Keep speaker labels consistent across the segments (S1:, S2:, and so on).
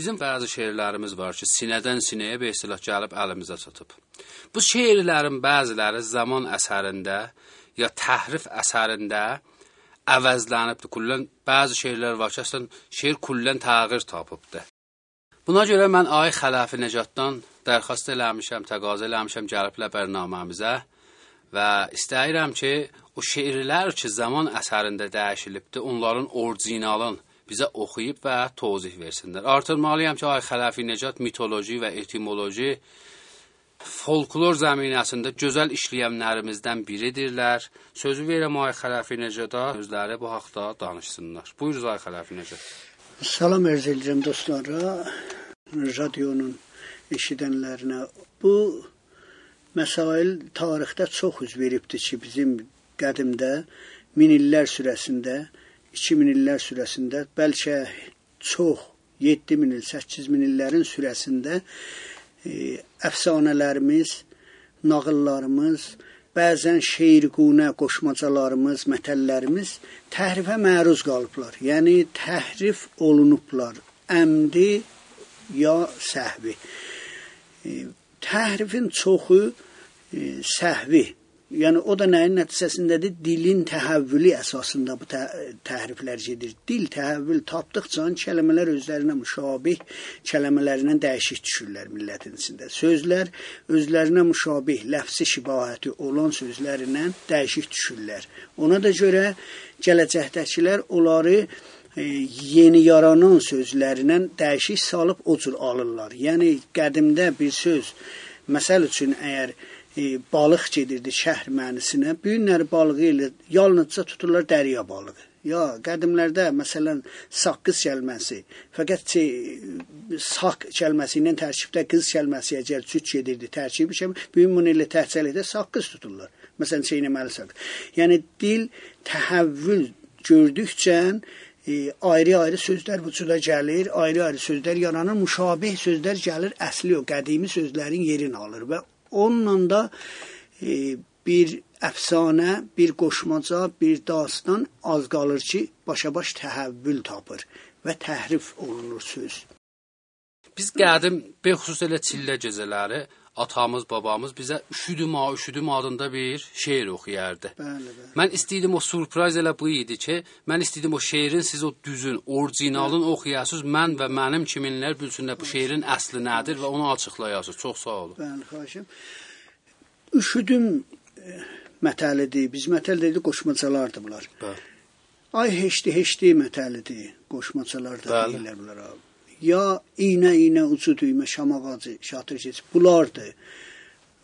S1: Bizim bəzi şeirlərimiz var ki, sinədən sinəyə bir istilah gəlib əlimizə çatıb. Bu şeirlərin bəziləri zaman əsərində ya təhrif əsərində əvəzlənibdir. Kullən bəzi şeirlər var ki, əslən şeir kullən təğyir tapıbdır. Buna görə mən Ay Xələfi Nəcatdan dərxast eləmişəm, təqaza eləmişəm gəliblər bərnaməmizə və istəyirəm ki, o şeirlər ki, zaman əsərində dəyişilibdir, onların orijinalın bizə oxuyub və tozih versinlər. Artırmalıyam ki, Ay Xələfi Necat mitoloji və etimoloji folklor zəminəsində gözəl işləyənlərimizdən biridirlər. Sözü verirəm Ay Xələfi Necada, özləri bu haqda danışsınlar. Buyuruz Ay Xələfi Necad.
S2: Salam ərz edirəm dostlara, radionun eşidənlərinə. Bu məsail tarixdə çox üz veribdir ki, bizim qədimdə min illər sürəsində 2000 illər sürəsində, bəlkə çox 7000 il, 8000 illərin sürəsində e, əfsanələrimiz, nağıllarımız, bəzən şeirqunə qoşmacalarımız, mətəllərimiz təhrifə məruz qalıblar. Yəni təhrif olunublar. Əmdi ya səhvi. E, təhrifin çoxu e, səhvi Yəni o da nəyin nəticəsindədir? Dilin təhəvvülü əsasında bu tə təhriflər gedir. Dil təhəvvül tapdıqca kəlmələr özlərinə müşabih kəlmələrindən dəyişik düşürlər millətin içində. Sözlər özlərinə müşabih, ləfsi şibahəti olan sözlərindən dəyişik düşürlər. Ona da görə gələcəkdəkilər onları e, yeni yaranan sözlərindən dəyişik salıb o cür alırlar. Yəni qədimdə bir söz məsəl üçün əgər e, balıq gedirdi şəhər mənisinə. Bu günləri balığı ilə yalnızca tuturlar dərya balığı. Ya qədimlərdə məsələn saqqız kəlməsi, fəqət ki, saq kəlməsi ilə tərkibdə qız kəlməsi əgər cüt gedirdi, tərkib işə bu gün bunu ilə tərcəlikdə saqqız tuturlar. Məsələn çeynəməlisən. Yəni dil təhəvvül gördükcə e, ayrı-ayrı sözlər vücuda gəlir, ayrı-ayrı sözlər yaranır, müşabih sözlər gəlir, əsli o qədimi sözlərin yerini alır və Onunla da e, bir əfsanə, bir qoşmaca, bir dastan az qalır ki, başa-baş təhəvvül tapır və təhrif olunur söz.
S1: Biz qədim, bexüsus elə çillə gecələri atamız, babamız bizə üşüdüm, ha, üşüdüm adında bir şeir oxuyardı.
S2: Bəli, bəli.
S1: Mən istəyirdim o surpriz elə bu idi ki, mən istəyirdim o şeirin siz o düzün, orijinalın oxuyasınız, mən və mənim kiminlər bilsinlər bu şeirin əsli nədir və onu açıqlayasınız. Çox sağ olun.
S2: Bəli, xahişim. Üşüdüm e, mətəlidir. Biz mətəl dedik, qoşmacalardır bunlar.
S1: Bəli.
S2: Ay heşdi, heşdi mətəlidir. Qoşmacalar da deyirlər bunlar abi. Ya iynə iynə ucu düymə şam ağacı şatır keç bunlardır.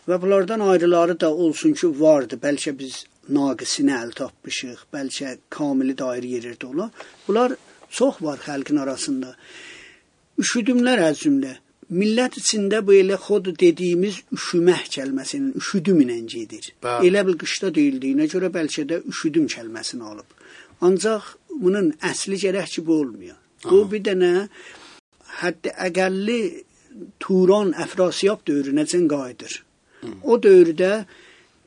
S2: Və bunlardan ayrıları da olsun ki, vardı. Bəlkə biz naqisinə əl tapmışıq, bəlkə kamili dair yerirdi ola. Bunlar çox var xalqın arasında. Üşüdümlər əzümlə. Millət içində bu elə xod dediyimiz üşümək kəlməsinin üşüdüm ilə gedir.
S1: Bəli.
S2: Elə bil qışda deyildiyinə görə bəlkə də üşüdüm kəlməsini alıb. Ancaq bunun əsli gərək ki, bu olmuyor. Bu bir dənə hətta əqəlli Turan Əfrasiyab dövrünəcən qayıdır. O dövrdə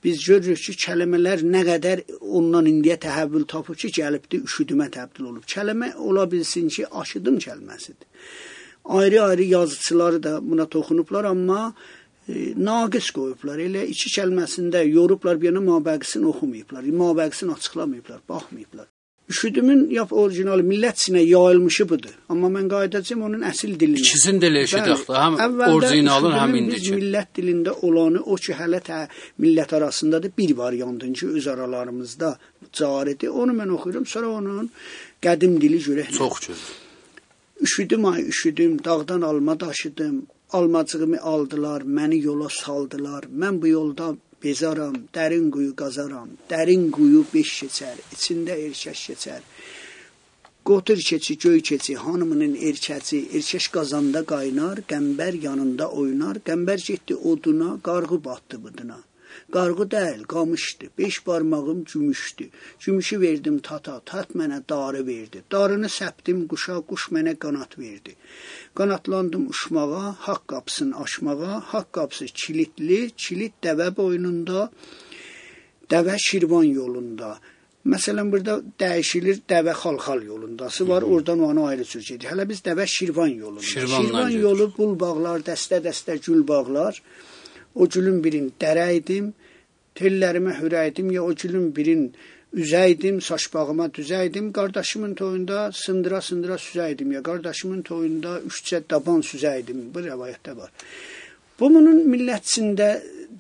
S2: biz görürük ki, kəlmələr nə qədər ondan indiyə təhəvvül tapıb ki, gəlibdi üşüdümə təbdil olub. Kəlmə ola bilsin ki, aşıdım kəlməsidir. Ayrı-ayrı yazıçıları da buna toxunublar, amma e, naqis qoyublar. Elə iki kəlməsində yorublar, bir yana mabəqisini oxumayıblar, mabəqisini açıqlamayıblar, baxmayıblar. Üşüdümün yap orijinal millət sinə yayılmışı budur. Amma mən qayıdacağam onun əsl dilinə.
S1: İkisini də eşidək də, həm orijinalın, həm indiki.
S2: millət dilində olanı o ki, hələ tə millət arasında da bir variantın ki, öz aralarımızda caridir. Onu mən oxuyuram, sonra onun qədim dili görək.
S1: Çox gözəl.
S2: Üşüdüm ay, üşüdüm, dağdan alma daşıdım. Almacığımı aldılar, məni yola saldılar. Mən bu yolda bezaram, dərin quyu qazaram. Dərin quyu beş keçər, içində erkək keçər. Qotur keçi, göy keçi, hanımının erkəci, erkək qazanda qaynar, qəmbər yanında oynar, qəmbər getdi oduna, qarğı batdı buduna. Qarğı deyil, qamışdı. Beş barmağım gümüşdü. Gümüşü verdim tata, tat mənə darı verdi. Darını səpdim quşa, quş mənə qanat verdi. Qanatlandım uçmağa, haqq qapısını açmağa. Haqq qapısı kilitli, kilit dəvə boynunda, dəvə şirvan yolunda. Məsələn burada dəyişilir Dəvə Xalxal yolundası var. Oradan onu ayrı sür gedir. Hələ biz Dəvə Şirvan yolunda.
S1: Şirvandan
S2: Şirvan
S1: gedir.
S2: yolu bul bağlar, dəstə-dəstə gül bağlar. O gülün birin dərəydim, tellərimə hürəydim ya o gülün birin üzəydim, saçbağıma düzəydim. Qardaşımın toyunda sındıra-sındıra süzəydim ya qardaşımın toyunda üçcə daban süzəydim. Bu rəvayətdə var. Bu bunun millətçində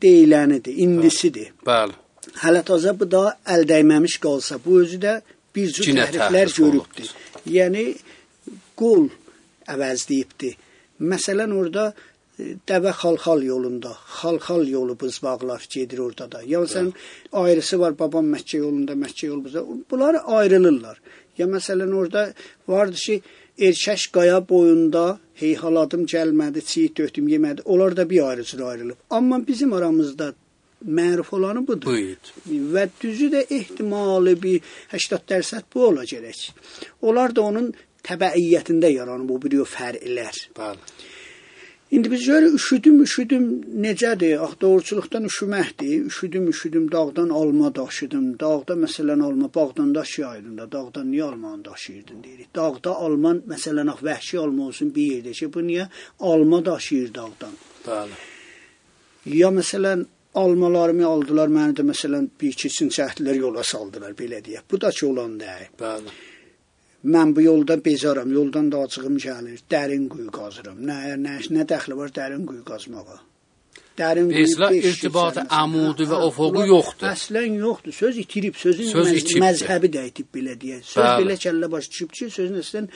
S2: deyilənidir, indisidir.
S1: Bəli.
S2: Hələ təzə bu da əl dəyməmiş qalsa, bu özü də bir cür təhriflər
S1: təhrif
S2: görübdür. Yəni qol əvəzləyibdi. Məsələn orada Dəvə Xalxal yolunda, Xalxal yolu buzbağlar gedir orada da. Yəni sən ayrısı var babam Məkkə yolunda, Məkkə yolu buzda. Bunlar ayrılırlar. Ya məsələn orada vardı ki, erkək qaya boyunda heyhaladım gəlmədi, çiğ dötüm yemədi. Onlar da bir ayrı cür ayrılıb. Amma bizim aramızda məruf olanı budur.
S1: Buyur.
S2: Və düzü də ehtimalı bir 80% bu ola gərək. Onlar da onun təbəiyyətində yaranıb o bir fərqlər.
S1: Bəli.
S2: İndi biz görürük üşüdüm, üşüdüm necədir? Ax doğruluqdan üşüməkdir. Üşüdüm, üşüdüm, dağdan alma daşıdım. Dağda məsələn alma bağdan daş yayılında. Dağdan niyə almanı daşıyırdın deyirik. Dağda alman məsələn ax vəhşi alma olsun bir yerdə ki, bu niyə alma daşıyır dağdan?
S1: Bəli.
S2: Ya məsələn almalarımı aldılar, məni də məsələn bir iki çəhdlər yola saldılar belə deyə. Bu da ki olan deyil.
S1: Bəli.
S2: Mən bu yolda bezaram, yoldan da acığım gəlir. Dərin quyu qazıram. Nə nə nə dəxli var dərin quyu qazmağa? Dərin quyu.
S1: İrtibatı əmudi və
S2: Hə, bunlar
S1: yoxdur.
S2: Əslən yoxdur. Söz itirib, sözün
S1: Söz
S2: məz
S1: itibdir.
S2: məzhəbi də itib belə deyə. Söz
S1: Bəli.
S2: belə kəllə baş çıxıb ki, sözün əslən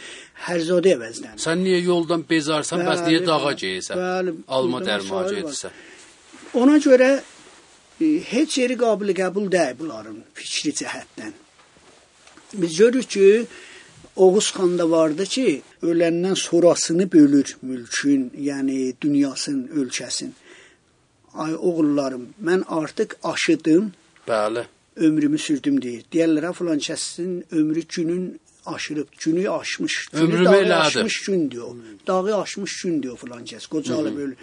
S2: hərzadə əvəzlənir.
S1: Sən niyə yoldan bezarsan, bəs niyə
S2: Bəli,
S1: dağa
S2: bəli,
S1: geyirsən?
S2: bəli,
S1: Alma
S2: var.
S1: edirsən.
S2: Ona görə e, heç yeri qabil qəbul deyil bunların fikri cəhətdən. Biz görürük ki, Oğuz xanda vardı ki, öləndən sonrasını bölür mülkün, yəni dünyasının, ölkəsin. Ay oğullarım, mən artıq aşıdım,
S1: Bəli.
S2: ömrümü sürdüm deyir. Deyirlər ha, filan kəsin ömrü günün aşırıb, günü aşmış. Günü
S1: Ömrümü
S2: dağı aşmış gün diyor. Dağı aşmış gün diyor filan kəs. Qocalıb ölür.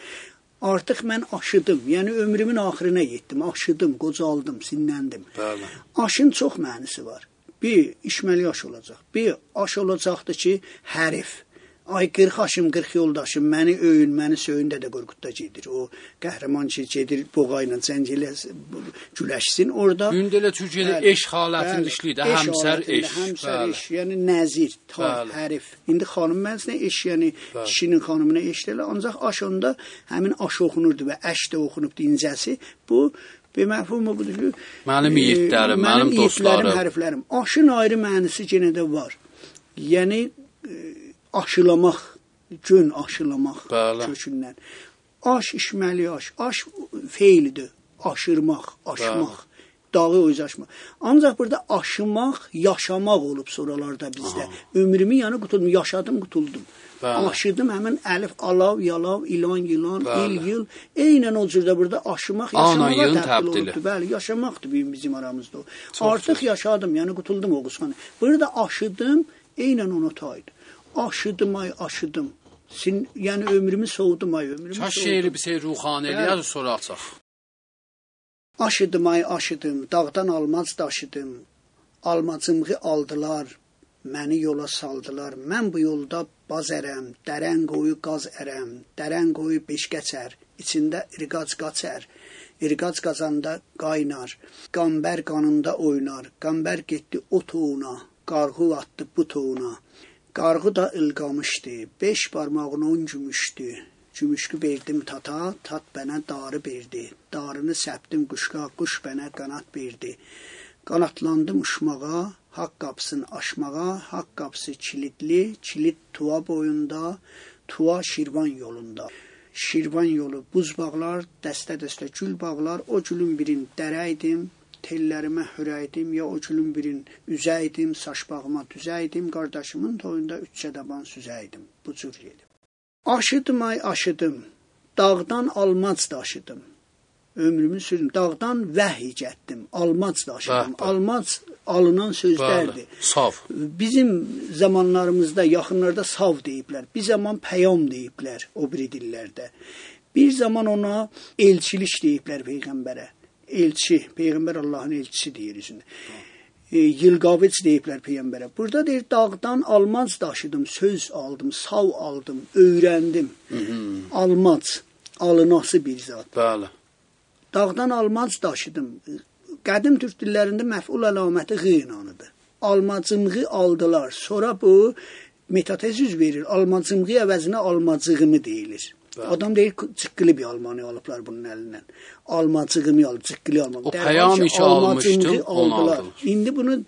S2: Artıq mən aşıdım. Yəni ömrümün axırına yetdim. Aşıdım, qocaldım, sinləndim.
S1: Bəli.
S2: Aşın çox mənası var. Bir, işməli aş olacaq. Bir, aş olacaqdır ki, hərif. Ay 40 aşım, 40 yoldaşım, məni öyün, məni söyün də də qorxutda gedir. O qəhrəman ki, gedir boğa ilə cəng ilə güləşsin. Orada
S1: Gündə elə Türkiyədə
S2: Bəli,
S1: eş halətində
S2: bəli,
S1: işləyir də,
S2: eş
S1: həmsər
S2: halətində,
S1: eş.
S2: Həmsər
S1: Bəli.
S2: eş, yəni nəzir, tar, hərif. İndi xanım mənsinə eş, yəni kişinin xanımına eş deyil, ancaq aş onda həmin aş oxunurdu və əş də oxunubdu incəsi. Bu bir məfhumu budur ki,
S1: Mənim
S2: e,
S1: yiğitlərim, mənim dostlarım.
S2: hərflərim. Aşın ayrı mənası yenə də var. Yəni e, aşılamaq, gün aşılamaq
S1: Bəli.
S2: kökündən. Aş işməli aş. Aş feilidir. Aşırmaq, aşmaq. Dağı öz aşmaq. Ancaq burada aşımaq, yaşamaq olub sonralarda bizdə. Ömrümü yəni qutuldum, yaşadım, qutuldum.
S1: Bəli.
S2: Aşıdım həmin əlif, alav, yalav, ilan, yılan,
S1: Bəli.
S2: il, yıl. Eynən o cürdə burada aşımaq,
S1: Ana,
S2: yaşamağa təbdil olubdur. Bəli, yaşamaqdır bizim, aramızda o.
S1: Çox
S2: Artıq
S1: gözəl.
S2: yaşadım, yəni qutuldum o qusxana. Burada aşıdım, eynən ona taydı. Aşıdım ay, aşıdım. Sin, yəni ömrümü soğudum ay, ömrümü
S1: Çaş şeiri bir şey ruhani eləyər sonra açaq.
S2: Aşıdım ay, aşıdım, dağdan almaz daşıdım. Almacımğı aldılar, məni yola saldılar. Mən bu yolda baz ərəm, dərən qoyu qaz ərəm, dərən qoyu beş keçər, içində irqac qaçər. İrqac qazanda qaynar, qambər qanında oynar. Qambər getdi o toğuna, qarğı atdı bu toğuna. Qarğı da ilqamışdı, beş barmağına on gümüşdü. Gümüşkü verdim tata, tat bənə darı verdi. Darını səpdim quşqa, quş bənə qanat verdi. Qanatlandım uçmağa, haqq qapısını aşmağa, haqq qapısı kilitli, kilit tuva boyunda, tuva Şirvan yolunda. Şirvan yolu buz bağlar, dəstə-dəstə gül bağlar, o gülün birin dərəydim, tellərimə hürəydim, ya o gülün birin üzəydim, saçbağıma düzəydim, qardaşımın toyunda üç çədaban süzəydim. Bu cür yedim. Aşıdım ay aşıdım, dağdan almac daşıdım. Ömrümü sürdüm, dağdan vəhy gətdim, almac daşıdım.
S1: Bəh, bəh.
S2: Almac alınan sözlərdir.
S1: Bəli. Sav.
S2: Bizim zamanlarımızda, yaxınlarda sav deyiblər. Bir zaman pəyam deyiblər o biri dillərdə. Bir zaman ona elçilik deyiblər peyğəmbərə. Elçi, peyğəmbər Allahın elçisi deyir üzündə. E, Yılqavic deyiblər peyğəmbərə. Burada deyir dağdan almac daşıdım, söz aldım, sav aldım, öyrəndim. Hı -hı. Almac, alınası bir zat.
S1: Bəli.
S2: Dağdan almac daşıdım. Qədim türk dillərində məf'ul əlaməti qınanıdır. Almacımğı aldılar. Sonra bu metatez yüz verir. Almacımğı əvəzinə almacığımı deyilir. Adam deyir çıqqılı bir Almaniya alıblar bunun əlindən. Almacığımı al, çıqqılı almam.
S1: O pəyam işi almışdım, aldılar.
S2: İndi bunu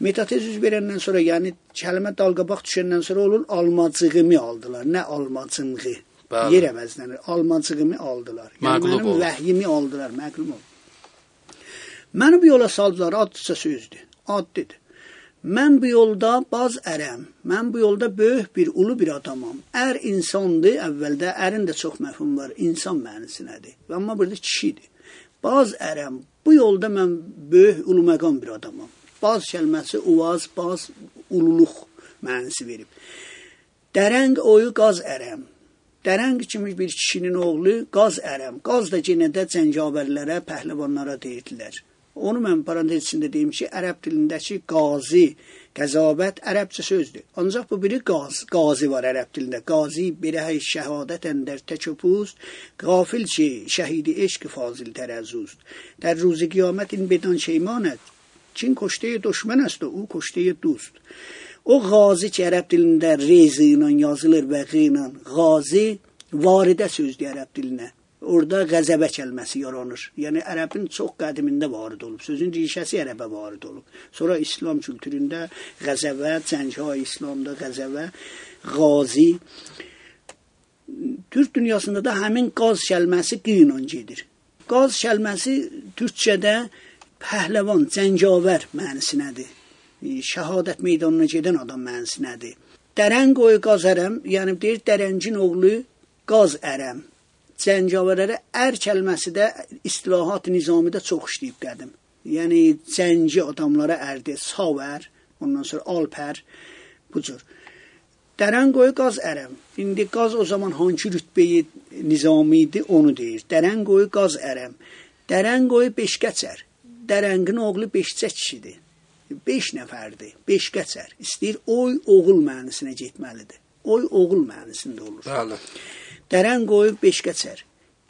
S2: metatez yüz verəndən sonra, yəni kəlmə dalqabaq düşəndən sonra olur almacığımı aldılar. Nə almacımğı? Bəli. Yer əvəzlənir. Almacığımı aldılar. Yəni
S1: məqlub
S2: mənim
S1: oldu.
S2: vəhyimi aldılar, məqlub oldu. Məni bu yola saldılar, addısa sözdür. Addıdır. Mən bu yolda baz ərəm. Mən bu yolda böyük bir ulu bir adamam. Ər insandır, əvvəldə ərin də çox məfhum var. İnsan mənisinədir. Amma burada kişidir. Baz ərəm. Bu yolda mən böyük ulu məqam bir adamam. Baz kəlməsi uvaz, baz ululuq mənisi verib. Dərəng oyu qaz ərəm. Dərəng kimi bir kişinin oğlu qaz ərəm. Qaz da yenə də cəngavərlərə, pəhləvanlara deyirdilər. Onu mən parantez içində deyim ki, ərəb dilindəki qazi, qəzabət ərəbcə sözdür. Ancaq bu biri qaz, qazi var ərəb dilində. Qazi birəh şəhadətən der təkupust, qafil ki, şəhidi eşq fazil tərəzust. در روز قیامت این بدان شیماند چین کشته دشمن است و او کشته دوست o qazi ki, ərəb dilində rezi ilə yazılır və q ilə qazi varidə sözdür ərəb dilinə. Orada qəzəbə kəlməsi yaranır. Yəni ərəbin çox qədimində varid olub. Sözün rişəsi ərəbə varid olub. Sonra İslam kültüründə qəzəbə, cəngha İslamda qəzəbə, qazi Türk dünyasında da həmin qaz kəlməsi q ilə gedir. Qaz kəlməsi türkçədə pəhləvan, cəngavər mənisinədir. Şəhadət meydanına gedən adam mənisinədir. Dərən qoyu qaz ərəm, yəni deyir dərəncin oğlu qaz ərəm. Cəngavərlərə ər kəlməsi də istilahat nizamidə çox işləyib qədim. Yəni cəngi adamlara ərdir, savər, ondan sonra alpər bu cür. Dərən qoyu qaz ərəm. İndi qaz o zaman hansı rütbəyi nizami idi, onu deyir. Dərən qoyu qaz ərəm. Dərən qoyu beşkəçər. Dərəngin oğlu beşcə kişidir. 5 nəfərdir. 5 qəçər. İstəyir oy oğul mənisinə getməlidir. Oy oğul mənisində olur.
S1: Bəli.
S2: Dərən qoyub 5 qəçər.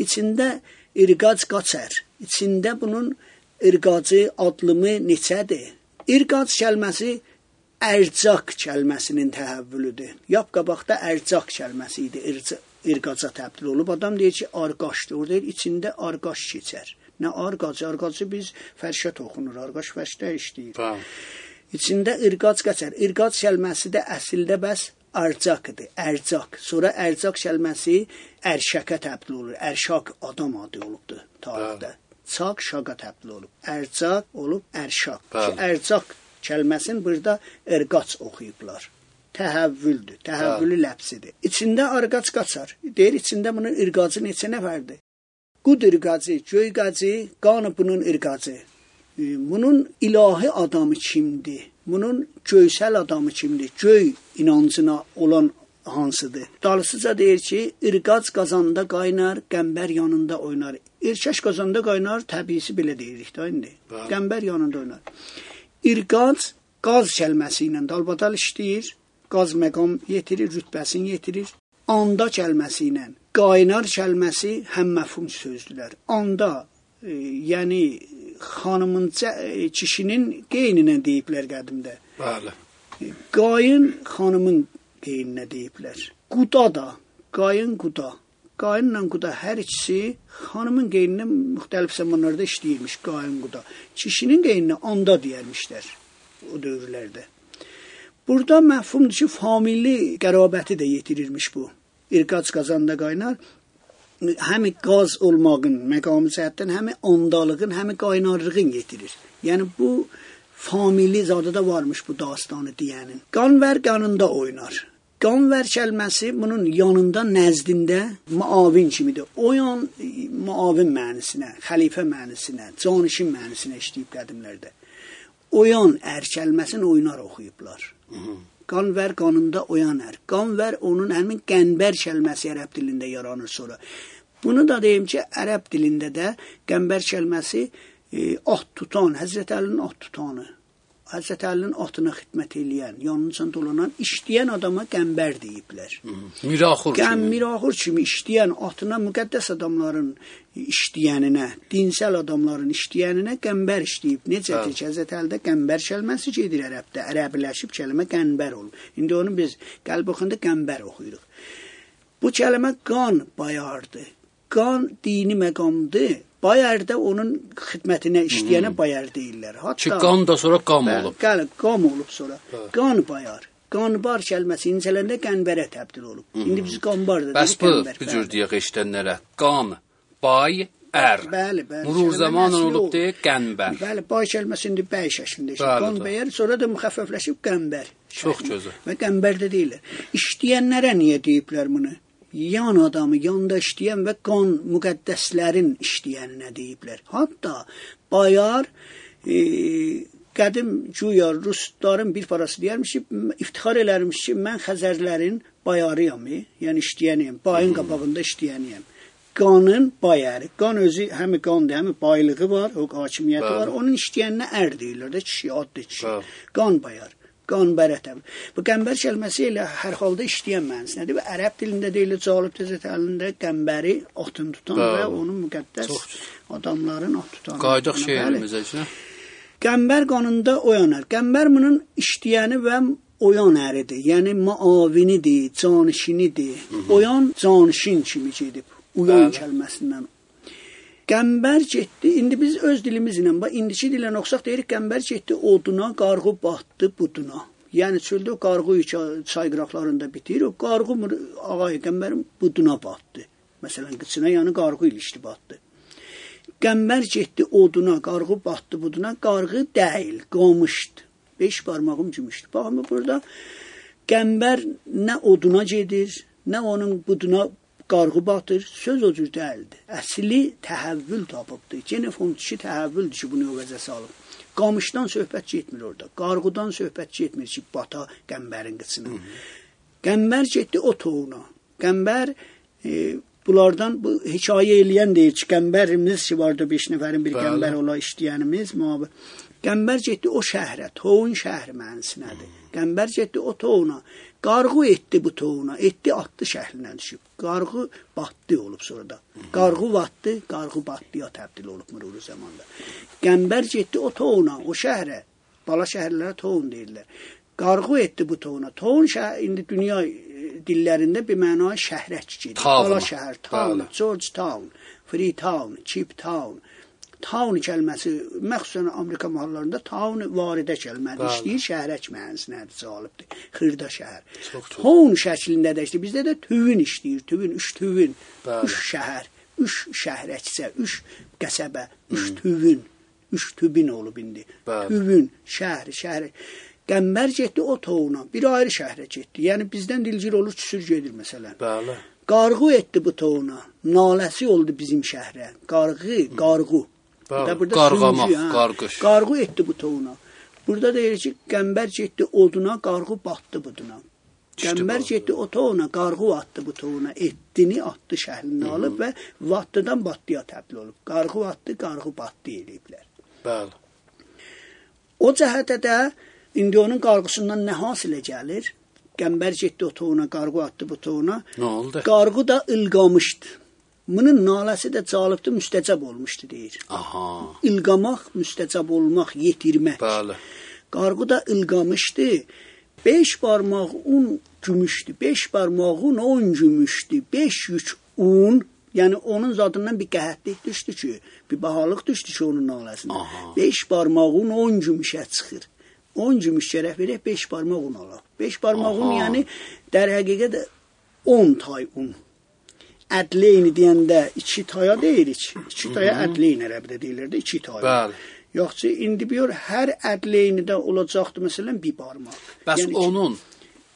S2: İçində irqac qaçər. İçində bunun irqacı adlımı neçədir? İrqac kəlməsi ərcaq kəlməsinin təhəvvülüdür. Yap qabaqda ərcaq kəlməsi idi. İrca, irqaca təbdil olub. Adam deyir ki, arqaşdır. Orada deyir, içində arqaş keçər. Nə arqacı? Arqacı biz fərşət oxunur. Arqaş fərşdə işləyir.
S1: Bəli.
S2: İçində irqac qaçar. İrqac kəlməsi də əsildə bəs arcaqdır. Ərcaq. Sonra ərcaq kəlməsi ərşəkə təbdil olur. Ərşaq adam adı olubdur tarixdə. Çaq şaqa təbdil olub. Ərcaq olub ərşaq. Ki, ərcaq kəlməsini burada irqac oxuyublar. Təhəvvüldür. Təhəvvülü ləfzidir. İçində arqac qaçar. Deyir içində bunun irqacı neçə nəfərdir? Qud irqacı, göy qacı, qanı bunun irqacı. Bunun ilahi adamı kimdir? Bunun göysel adamı kimdir? Göy inancına olan hansıdır? Dalısıca deyir ki, irqac qazanda qaynar, qəmbər yanında oynar. İrkəş qazanda qaynar, təbiisi belə deyirik də indi. Qəmbər yanında oynar. İrqac qaz kəlməsi ilə dalbadal işləyir. Qaz məqam yetirir, rütbəsini yetirir. Anda kəlməsi ilə qaynar kəlməsi həm məfhum sözdülər. Anda e, yəni xanımın e, kişinin qeyninə deyiblər qədimdə.
S1: Bəli.
S2: Qayın xanımın qeyninə deyiblər. Quda da, qayın quda. Qayınla quda hər ikisi xanımın qeyninə müxtəlif zamanlarda işləyirmiş qayın quda. Kişinin qeyninə anda deyərmişlər o dövrlərdə. Burada məfhumdur ki, familli qərabəti də yetirirmiş bu. İrqac qazanda qaynar həm qaz olmağın məqamı cəhətdən həm ondalığın, həm qaynarlığın yetirir. Yəni bu famili zadada varmış bu dastanı deyənin. Qanvər qanında oynar. Qanvər kəlməsi bunun yanında, nəzdində muavin kimidir. O yan muavin mənisinə, xəlifə mənisinə, canişin mənisinə işləyib qədimlərdə. O yan ər kəlməsini oynar oxuyublar. Qanvər qanında oyan ər. Qanvər onun həmin qənbər kəlməsi ərəb dilində yaranır sonra. Bunu da deyim ki, ərəb dilində də qəmbər kəlməsi e, at tutan, Həzrət Əlinin at tutanı. Həzrət Əlinin atına xidmət eləyən, yanınca dolanan, işləyən adama qəmbər deyiblər.
S1: Miraxur
S2: Qəm
S1: kimi.
S2: miraxur kimi işləyən atına müqəddəs adamların işləyəninə, dinsel adamların işləyəninə qəmbər işləyib. Necədir ki, Həzrət Əlidə qəmbər kəlməsi gedir ərəbdə. Ərəbləşib kəlmə qəmbər olub. İndi onu biz qəlb oxunda qəmbər oxuyuruq. Bu kəlmə qan bayardı. Qan dini məqamdır. Bayarda onun xidmətinə işləyənə bayar deyirlər.
S1: Ki
S2: Hətta
S1: qan da sonra qam olub.
S2: Bəli, qam olub sonra. Qan bayar. Qanbar kəlməsi incələndə qənbərə təbdil olub. İndi biz qanbar da
S1: Bəs
S2: deyirik,
S1: bu
S2: qənbər,
S1: bu
S2: bəli.
S1: cür deyək eşidənlərə. Qan, bay, ər.
S2: Bəli, bəli.
S1: Murur zamanla
S2: nəsli
S1: olub
S2: oldu.
S1: deyə qənbər.
S2: Bəli, bay kəlməsi indi bəy şəklində işləyir. Bəyər, sonra da müxəffəfləşib qənbər.
S1: Çox gözəl.
S2: Və qənbər də deyirlər. İşləyənlərə niyə deyiblər bunu? Yan adamı, yanda işləyən və qan müqəddəslərin işləyəninə deyiblər. Hətta bayar e, qədim güya rusların bir parası deyərmiş ki, iftixar elərmiş ki, mən Xəzərlərin bayarıyam, e, yəni işləyəniyəm, bayın qabağında işləyəniyəm. Qanın bayarı. Qan özü həm qandır, həm baylığı var, o hakimiyyəti
S1: Bəli.
S2: var. Onun işləyəninə ər deyirlər də kişi, adlı kişi.
S1: Bəli.
S2: Qan bayar. Qan bərətəb. Bu qəmbər kəlməsi ilə hər halda işləyən mənasındadır və ərəb dilində deyilir Calib Təzət əlində qəmbəri atın tutan
S1: Bəli.
S2: və onun müqəddəs
S1: Çox
S2: adamların at tutan.
S1: Qaydaq
S2: Bəli.
S1: şeirimizə içinə.
S2: Qəmbər qanında oyanar. Qəmbər bunun işləyəni və oyan əridir. Yəni muavinidir, canişinidir. Oyan canişin kimi gedib. Uyan
S1: Bəli.
S2: kəlməsindən. Qəmbər getdi. İndi biz öz dilimizlə, bax indiki dillə oxsaq deyirik qəmbər getdi oduna, qarğı batdı buduna. Yəni çöldə qarğı çay- qıraqlarında bitir. O qarğı ağay qəmbərin buduna batdı. Məsələn, qıçına yəni qarğı ilişdi batdı. Qəmbər getdi oduna, qarğı batdı buduna, qarğı deyil, qamışdı. 5 barmağım gümüşdü. Baxın bu burada qəmbər nə oduna gedir, nə onun buduna qarğı batır, söz o cür deyildi. Əsli təhəvvül tapıbdı. Yenə fondçi təhəvvüldür ki, bunu əvəzə salıb. Qamışdan söhbət getmir orada. Qarğıdan söhbət getmir ki, bata qəmbərin qıçına. Qəmbər getdi o toğuna. Qəmbər e, bunlardan bu hekayə eləyən deyir ki, qəmbərimiz ki, vardı 5 nəfərin bir qəmbər ola işləyənimiz, mühabir. Qəmbər getdi o şəhrə, toğun şəhri mənsinədir. Qəmbər getdi o toğuna. Qarğı etdi bu toğuna, etdi atdı şəhrinə düşüb. Qarğı batdı olub sonra da. Qarğı batdı, qarğı batdıya təbdil olub müruru zamanda. Qəmbər getdi o toğuna, o şəhrə. Bala şəhərlərə toğun deyirlər. Qarğı etdi bu toğuna. Toğun şəhər indi dünya e, dillərində bir məna şəhrək gedir. Bala şəhər, town. George Town, Free Town, Cheap Town. Town kəlməsi məxsusən Amerika mahallarında town varidə kəlmədir. İşləyir şəhərək mənasındadır, cəlibdir. Xırda şəhər. Town şəklində də işləyir. Bizdə də tüvün işləyir, tüvün, üç tüvün,
S1: Bəli.
S2: üç şəhər, üç şəhrəksə, üç qəsəbə, üç tüvün, üç tübin olub indi.
S1: Bəli.
S2: Tüvün, şəhər, şəhər. Qəmbər getdi o toğuna, bir ayrı şəhrə getdi. Yəni bizdən dilcil olur, küsür gedir məsələn.
S1: Bəli.
S2: Qarğı etdi bu toğuna. Naləsi oldu bizim şəhrə. Qarğı, qarğı.
S1: Bəli,
S2: burada
S1: qarğamaq,
S2: hə.
S1: qarqış.
S2: Qarğı etdi bu toğuna. Burada deyir ki, qəmbər getdi oduna, qarğı batdı buduna. Qəmbər getdi o toğuna, qarğı atdı bu toğuna. Etdini atdı şəhrini alıb və vattıdan batdıya təbdil olub. Qarğı atdı, qarğı batdı eləyiblər.
S1: Bəli.
S2: O cəhətə də indi onun qarğısından nə hasilə gəlir? Qəmbər getdi o toğuna, qarğı atdı bu toğuna.
S1: Nə oldu?
S2: Qarğı da ılqamışdı. Bunun naləsi də calibdir, müstəcəb olmuşdu deyir.
S1: Aha.
S2: İlqamaq, müstəcəb olmaq, yetirmək.
S1: Bəli.
S2: Qarğı da ılqamışdı. 5 barmaq un gümüşdü. 5 barmaq un 10 gümüşdü. 5 yük un, yəni onun zadından bir qəhətlik düşdü ki, bir bahalıq düşdü ki onun naləsinə.
S1: Aha.
S2: 5 barmaq un 10 gümüşə çıxır. 10 gümüş gərək verək 5 barmaq un alaq. 5 barmaq un yəni dər həqiqət 10 tay un. Ədleyni deyəndə 2 taya deyirik. 2 taya ədleyn ərəbdə deyilirdi, 2 tay.
S1: Bəli.
S2: Yoxsa indi bir hər ədleynidə olacaqdı məsələn bir barmaq.
S1: Bəs
S2: Yəni
S1: onun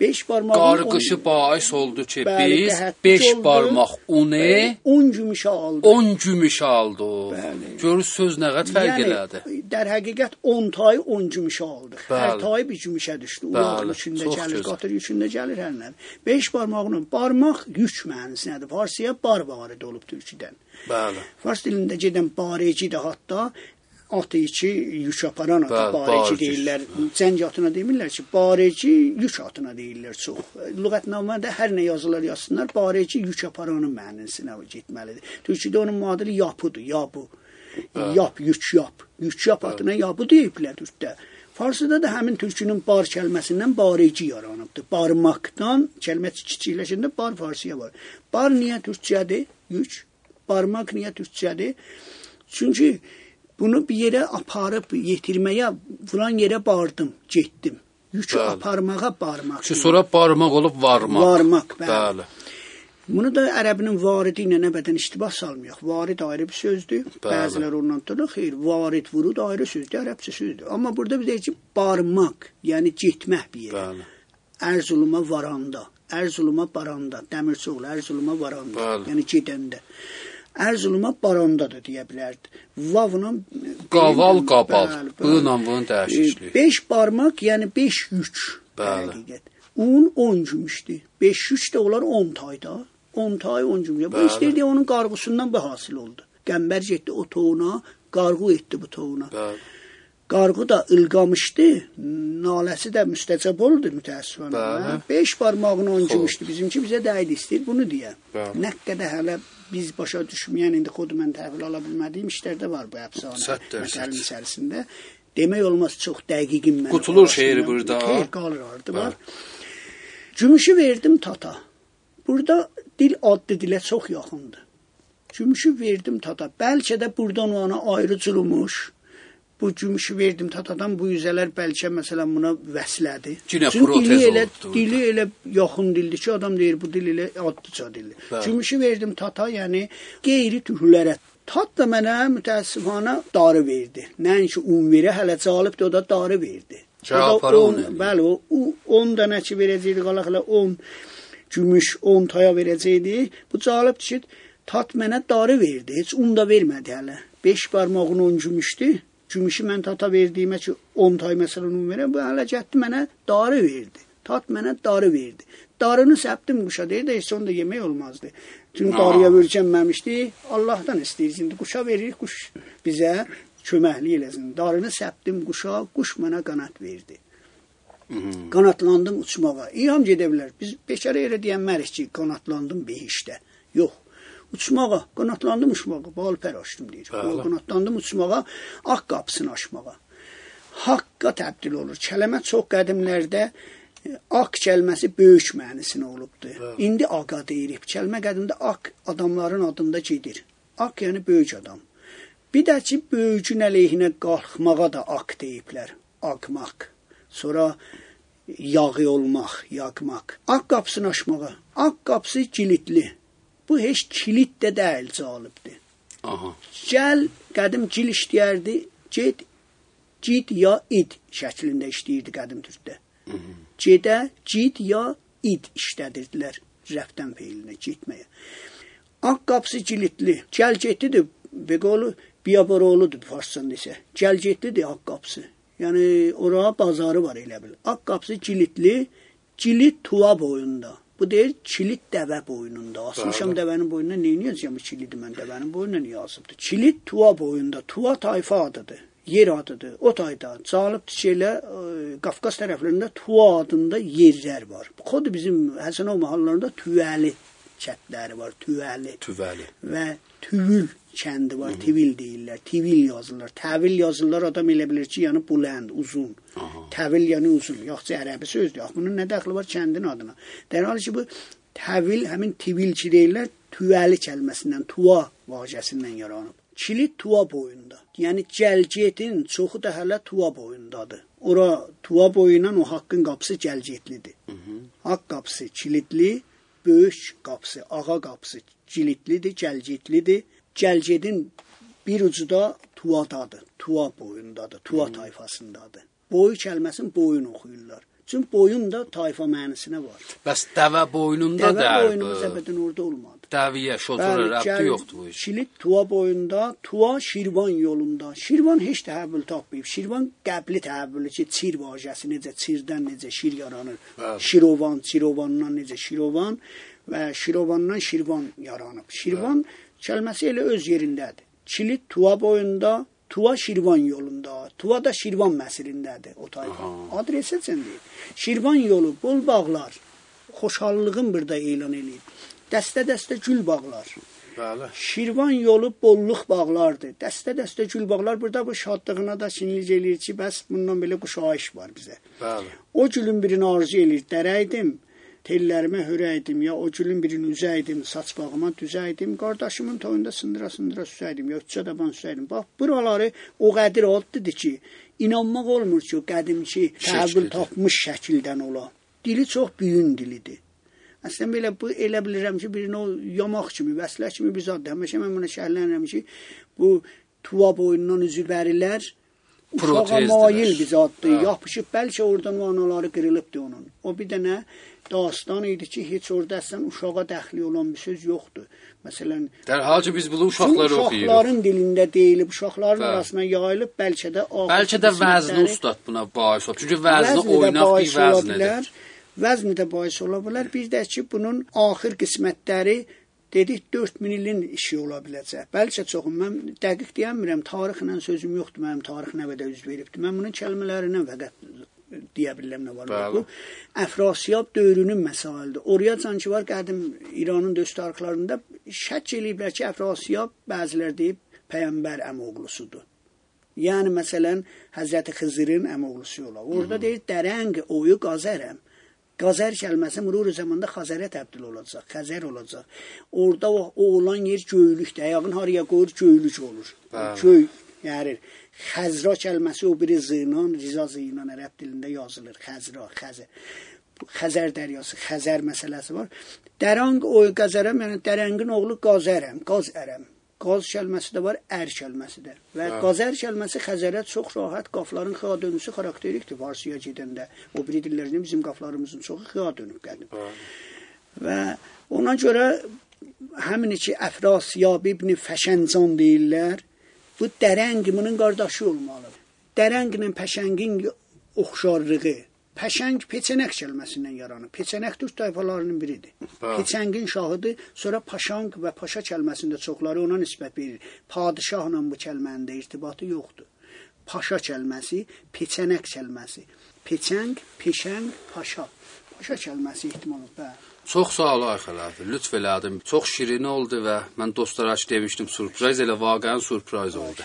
S2: 5 barmağın
S1: qarqışı bais oldu ki,
S2: Bəli,
S1: biz
S2: qəhətlik
S1: 5
S2: oldu.
S1: barmaq unu
S2: 10 gümüşə aldı.
S1: 10 gümüş aldı.
S2: Bəli.
S1: Görür söz nə qədər fərq elədi.
S2: Yəni در həqiqət 10 tay 10 gümüşə aldıq. Hər
S1: Bəli.
S2: tay bir gümüşə düşdü.
S1: Bəli,
S2: Ulaq üçündə
S1: çox
S2: gəlir, qatır üçündə gəlir hər nə. 5 barmağının barmaq yük mənasındadır. Farsiyə bar varid olub türküdən.
S1: Bəli.
S2: Fars dilində gedən bareci də hətta atı içi yük aparan barici
S1: barici.
S2: deyirlər. Cəng atına demirlər ki, barici yük atına deyirlər çox. Lüğətnamədə hər nə yazılar yazsınlar, barici yük aparanın mənasına getməlidir. Türkçədə onun müadili yapıdır, yabu. Yap, yük yap. Yük yap atına yabu deyiblər türkdə. Farsıda da həmin türkünün bar kəlməsindən barici yaranıbdır. Barmaqdan kəlmə kiçikləşəndə bar farsiyə var. Bar niyə türkçədir? Yük. Barmaq niyə türkçədir? Çünki bunu bir yerə aparıb yetirməyə filan yerə bardım, getdim. Yükü
S1: Bəli.
S2: aparmağa barmaq.
S1: Ki sonra barmaq olub varmaq.
S2: Varmaq, bəli.
S1: Bəli.
S2: Bunu da ərəbinin varidi ilə əbədən iştibah salmayaq. Varid ayrı bir sözdür.
S1: Bəli.
S2: Bəziləri ondan tutur, xeyr, varid vurud ayrı sözdür, ərəbcə sözdür. Amma burada bir deyək ki, barmaq, yəni getmək bir yerə.
S1: Bəli.
S2: Ərzuluma varanda, Ərzuluma baranda, Dəmirçioğlu Ərzuluma varanda,
S1: Bəli.
S2: yəni gedəndə. Ərzuluma baranda da deyə bilərdi. Vavla
S1: Qaval qabal. İlə bunun dəyişikliyi.
S2: 5 barmaq, yəni 5 yük.
S1: Bəli.
S2: Həqiqət. Un 10 gümüşdür. 5 yük də olar 10 tayda. 10 tay 10 gümüş. Bu istəyirdi onun qarğısından bu hasil oldu. Qəmbər getdi o toğuna, qarğı etdi bu toğuna.
S1: Bəli.
S2: Qarğı da ılqamışdı, naləsi də müstəcəb oldu mütəəssifənə.
S1: Bəli.
S2: 5 barmağını 10
S1: Xoş.
S2: gümüşdü. Bizimki bizə dəydi istəyir bunu deyə. Nə qədər hələ biz başa düşməyən indi xod mən təhvil ala bilmədiyim işlərdə var bu əfsanə. Məsələnin içərisində. Demək olmaz çox dəqiqim mən.
S1: Qutulur şeiri burada.
S2: Xeyr, qalır orada var. Gümüşü verdim tata. Burada dil adlı dilə çox yaxındır. Gümüşü verdim tata. Bəlkə də burdan ona ayrıcılmış bu gümüşü verdim tatadan bu yüzələr bəlkə məsələn buna vəslədi. Cinə
S1: protez
S2: elə,
S1: oldu.
S2: Dili elə yaxın dildir ki, adam deyir bu dil elə addıca dildir. Gümüşü verdim tata, yəni qeyri türklərə Tat da mənə mütəəssifanə darı verdi. Nəinki un verə, hələ calıbdır o da darı verdi.
S1: Cavabları
S2: on, bəli, o 10 dənə ki verəcəydi, qalaq elə 10 gümüş 10 taya verəcəydi. Bu calıbdır ki, tat mənə darı verdi. Heç un da vermədi hələ. 5 barmağın 10 gümüşdü. Gümüşü mən tata verdiyimə ki 10 tay məsələn un verə, bu hələ getdi mənə darı verdi. Tat mənə darı verdi. Darını səpdim quşa deyir də heç onda yemək olmazdı.
S1: Aa.
S2: darıya verəcənməmişdi. Allahdan istəyir. İndi quşa veririk, quş bizə köməklik eləsin. Darını səpdim quşa, quş mənə qanat verdi.
S1: Mhm.
S2: Qanatlandım uçmağa. İyam gedə bilər. Biz beşərə elə deyənmərik ki, qanatlandım behişdə. Yox. Uçmağa, qanatlandım uçmağa, bal pər açdım deyir. Qanatlandım uçmağa, ağ qapısını açmağa. Haqqa təbdil olur. Kəlmə çox qədimlərdə e, Aq kəlməsi böyük mənisinə olubdu.
S1: Bəli.
S2: İndi aqa deyirik. Kəlmə qədimdə aq adamların adında gedir. Aq yəni böyük adam. Bir də ki, böyücün əleyhinə qalxmağa da aq deyiblər. Aqmaq. Sonra yağı olmaq, yaqmaq. Aq qapısını açmağa. Aq qapısı kilitli. Bu heç kilit də deyil, cəlibdir.
S1: Aha.
S2: Gəl qədim gil işləyərdi. Get cid ya id şəklində işləyirdi qədim türkdə. Gedə cid ya id işlədirdilər rəfdən feilinə getməyə. Ağ qapısı kilitli. Gəl getdidir. Beqolu biaboroğludur farsçanda isə. Gəl getdidir ağ qapısı. Yəni ora bazarı var elə bil. Ağ qapısı kilitli. Kilit tuva boyunda. Bu deyir kilit dəvə boynunda. Asmışam
S1: Bəli.
S2: dəvənin boynuna nə edəcəm kilidi mən dəvənin boynuna niyə asıbdı? Kilit tuva boyunda. Tuva tayfa adıdır. Yer adıdır. O tayda Calib şeylə ə, Qafqaz tərəflərində Tuva adında yerlər var. Bu xod bizim Həsənov mahallarında Tüvəli kəndləri var. Tüvəli
S1: Tüvəli.
S2: və Tüvül kəndi var. Tivil deyirlər. Tivil yazırlar. Təvil yazırlar. Adam elə bilir ki, yəni bulənd, uzun.
S1: Aha.
S2: Təvil yəni uzun. Yoxsa ərəbi sözdür. Yox, bunun nə dəxli var kəndin adına? Dərhal ki, bu təvil həmin tivil ki deyirlər, tüvəli kəlməsindən, tuva vacəsindən yaranıb. Kilit tuva boyunda. Yəni gəlgetin çoxu da hələ tuva boyundadır. Ora tuva boyundan o haqqın qapısı gəlgetlidir. Haqq qapısı kilitli, böyük qapısı, ağa qapısı kilitlidir, gəlgetlidir. Gəlgedin bir ucu da tuvadadır. Tuva boyundadır, tuva tayfasındadır. Boyu kəlməsini boyun oxuyurlar. Çünki boyun da tayfa mənisinə var.
S1: Bəs dəvə boynunda
S2: Dəvə
S1: dərb.
S2: boynu zəbədən orada olmadı.
S1: Dəviyə, şotura rəbti yoxdur bu iş.
S2: Kilit Tuva boyunda, Tuva Şirvan yolunda. Şirvan heç təhəbbül tapmayıb. Şirvan qəbli təhəbbülü ki, çir vacəsi necə çirdən necə şir yaranır.
S1: Bəli.
S2: Şirovan, Çirovandan necə Şirovan və Şirovandan Şirvan yaranıb. Şirvan kəlməsi elə öz yerindədir. Kilit Tuva boyunda, Tuva Şirvan yolunda. Tuva da Şirvan məsirindədir o tayfa. Adresi çəndir. Şirvan yolu, bol bağlar. Xoşallığın burada elan eləyib. Dəstə-dəstə gül bağlar.
S1: Bəli.
S2: Şirvan yolu bolluq bağlardır. Dəstə-dəstə gül bağlar. Burada bu şadlığına da sinirlik eləyir ki, bəs bundan belə quşayış var bizə.
S1: Bəli.
S2: O gülün birini arzu eləyir. Dərəydim, tellərimə hörəydim ya o gülün birini üzəydim, saç bağıma düzəydim, qardaşımın toyunda sındıra-sındıra süsəydim, ya üçə daban süsəydim. Bax, buraları o qədir adlıdır ki, inanmaq olmur ki, o qədimki təhvül tapmış şəkildən ola. Dili çox büyün dilidir. Əslən belə bu elə bilirəm ki, birini o yamaq kimi, vəslə kimi bir zaddır. Həmişə mən buna şərhlənirəm ki, bu tuva boynundan üzü bərilər uşağa mail bir zaddır. Yapışıb bəlkə oradan o anaları qırılıbdı onun. O bir dənə dastan idi ki, heç orada əslən uşağa dəxli olan bir söz yoxdur. Məsələn,
S1: Dərhal biz bunu
S2: bu
S1: uşaqlara oxuyuruq.
S2: uşaqların dilində deyilib, uşaqların
S1: Bəli.
S2: arasına yayılıb, bəlkə də
S1: Bəlkə də vəzni ustad buna bais olub. Çünki vəzni oynaq bir vəznidir.
S2: Vəzni də bais ola bilər. Bir də ki, bunun axır qismətləri dedik 4000 ilin işi ola biləcək. Bəlkə çoxu mən dəqiq deyəmirəm, tarixlə sözüm yoxdur, mənim tarix nəvədə üz veribdi. Mən bunun kəlmələrindən fəqət deyə bilirəm nə var. Bu Əfrasiyab dövrünün məsailidir. Oraya var qədim İranın döst tarixlərində şək eləyiblər ki, Əfrasiyab bəzilər deyib peyğəmbər əmoğlusudur. Yəni məsələn Həzrəti Xızırın əmoğlusu ola. Orada deyir dərəng oyu qazərəm. Qazər kəlməsi mürur zamanda Xəzərə təbdil olacaq, Xəzər olacaq. Orada o, o olan yer göylükdür. Ayağın haraya qoyur göylük olur.
S1: Bəli.
S2: Göy yəni Xəzra kəlməsi o biri zinan, riza zinan ərəb dilində yazılır. Xəzra, Xəzər. Xəzər dəryası, Xəzər məsələsi var. Dərang o Qazərəm, yəni Dərəngin oğlu Qazərəm, Qazərəm. Qaz kəlməsi də var, ər kəlməsi də. Və
S1: Hə.
S2: Qazər kəlməsi Xəzərə çox rahat qafların xığa dönüşü xarakterikdir Farsiya gedəndə. O biri dillərində bizim qaflarımızın çoxu xığa dönüb qədim. Və ona görə həmin ki Əfrasiyab ibn Fəşəncan deyirlər. Bu dərəng bunun qardaşı olmalı. Dərənglə pəşəngin oxşarlığı. Pəşəng peçənək kəlməsindən yaranıb. Peçənək türk tayfalarının biridir.
S1: Bəli.
S2: Peçəngin şahıdır. Sonra paşang və paşa kəlməsində çoxları ona nisbət verir. Padişahla bu kəlmənin də irtibatı yoxdur. Paşa kəlməsi, peçənək kəlməsi. Peçəng, peşəng, paşa. Paşa kəlməsi ehtimal bəli.
S1: Çox sağ ol Ayxəl Lütf elədin. Çox şirin oldu və mən dostlara demişdim, sürpriz elə vaqəən sürpriz oldu.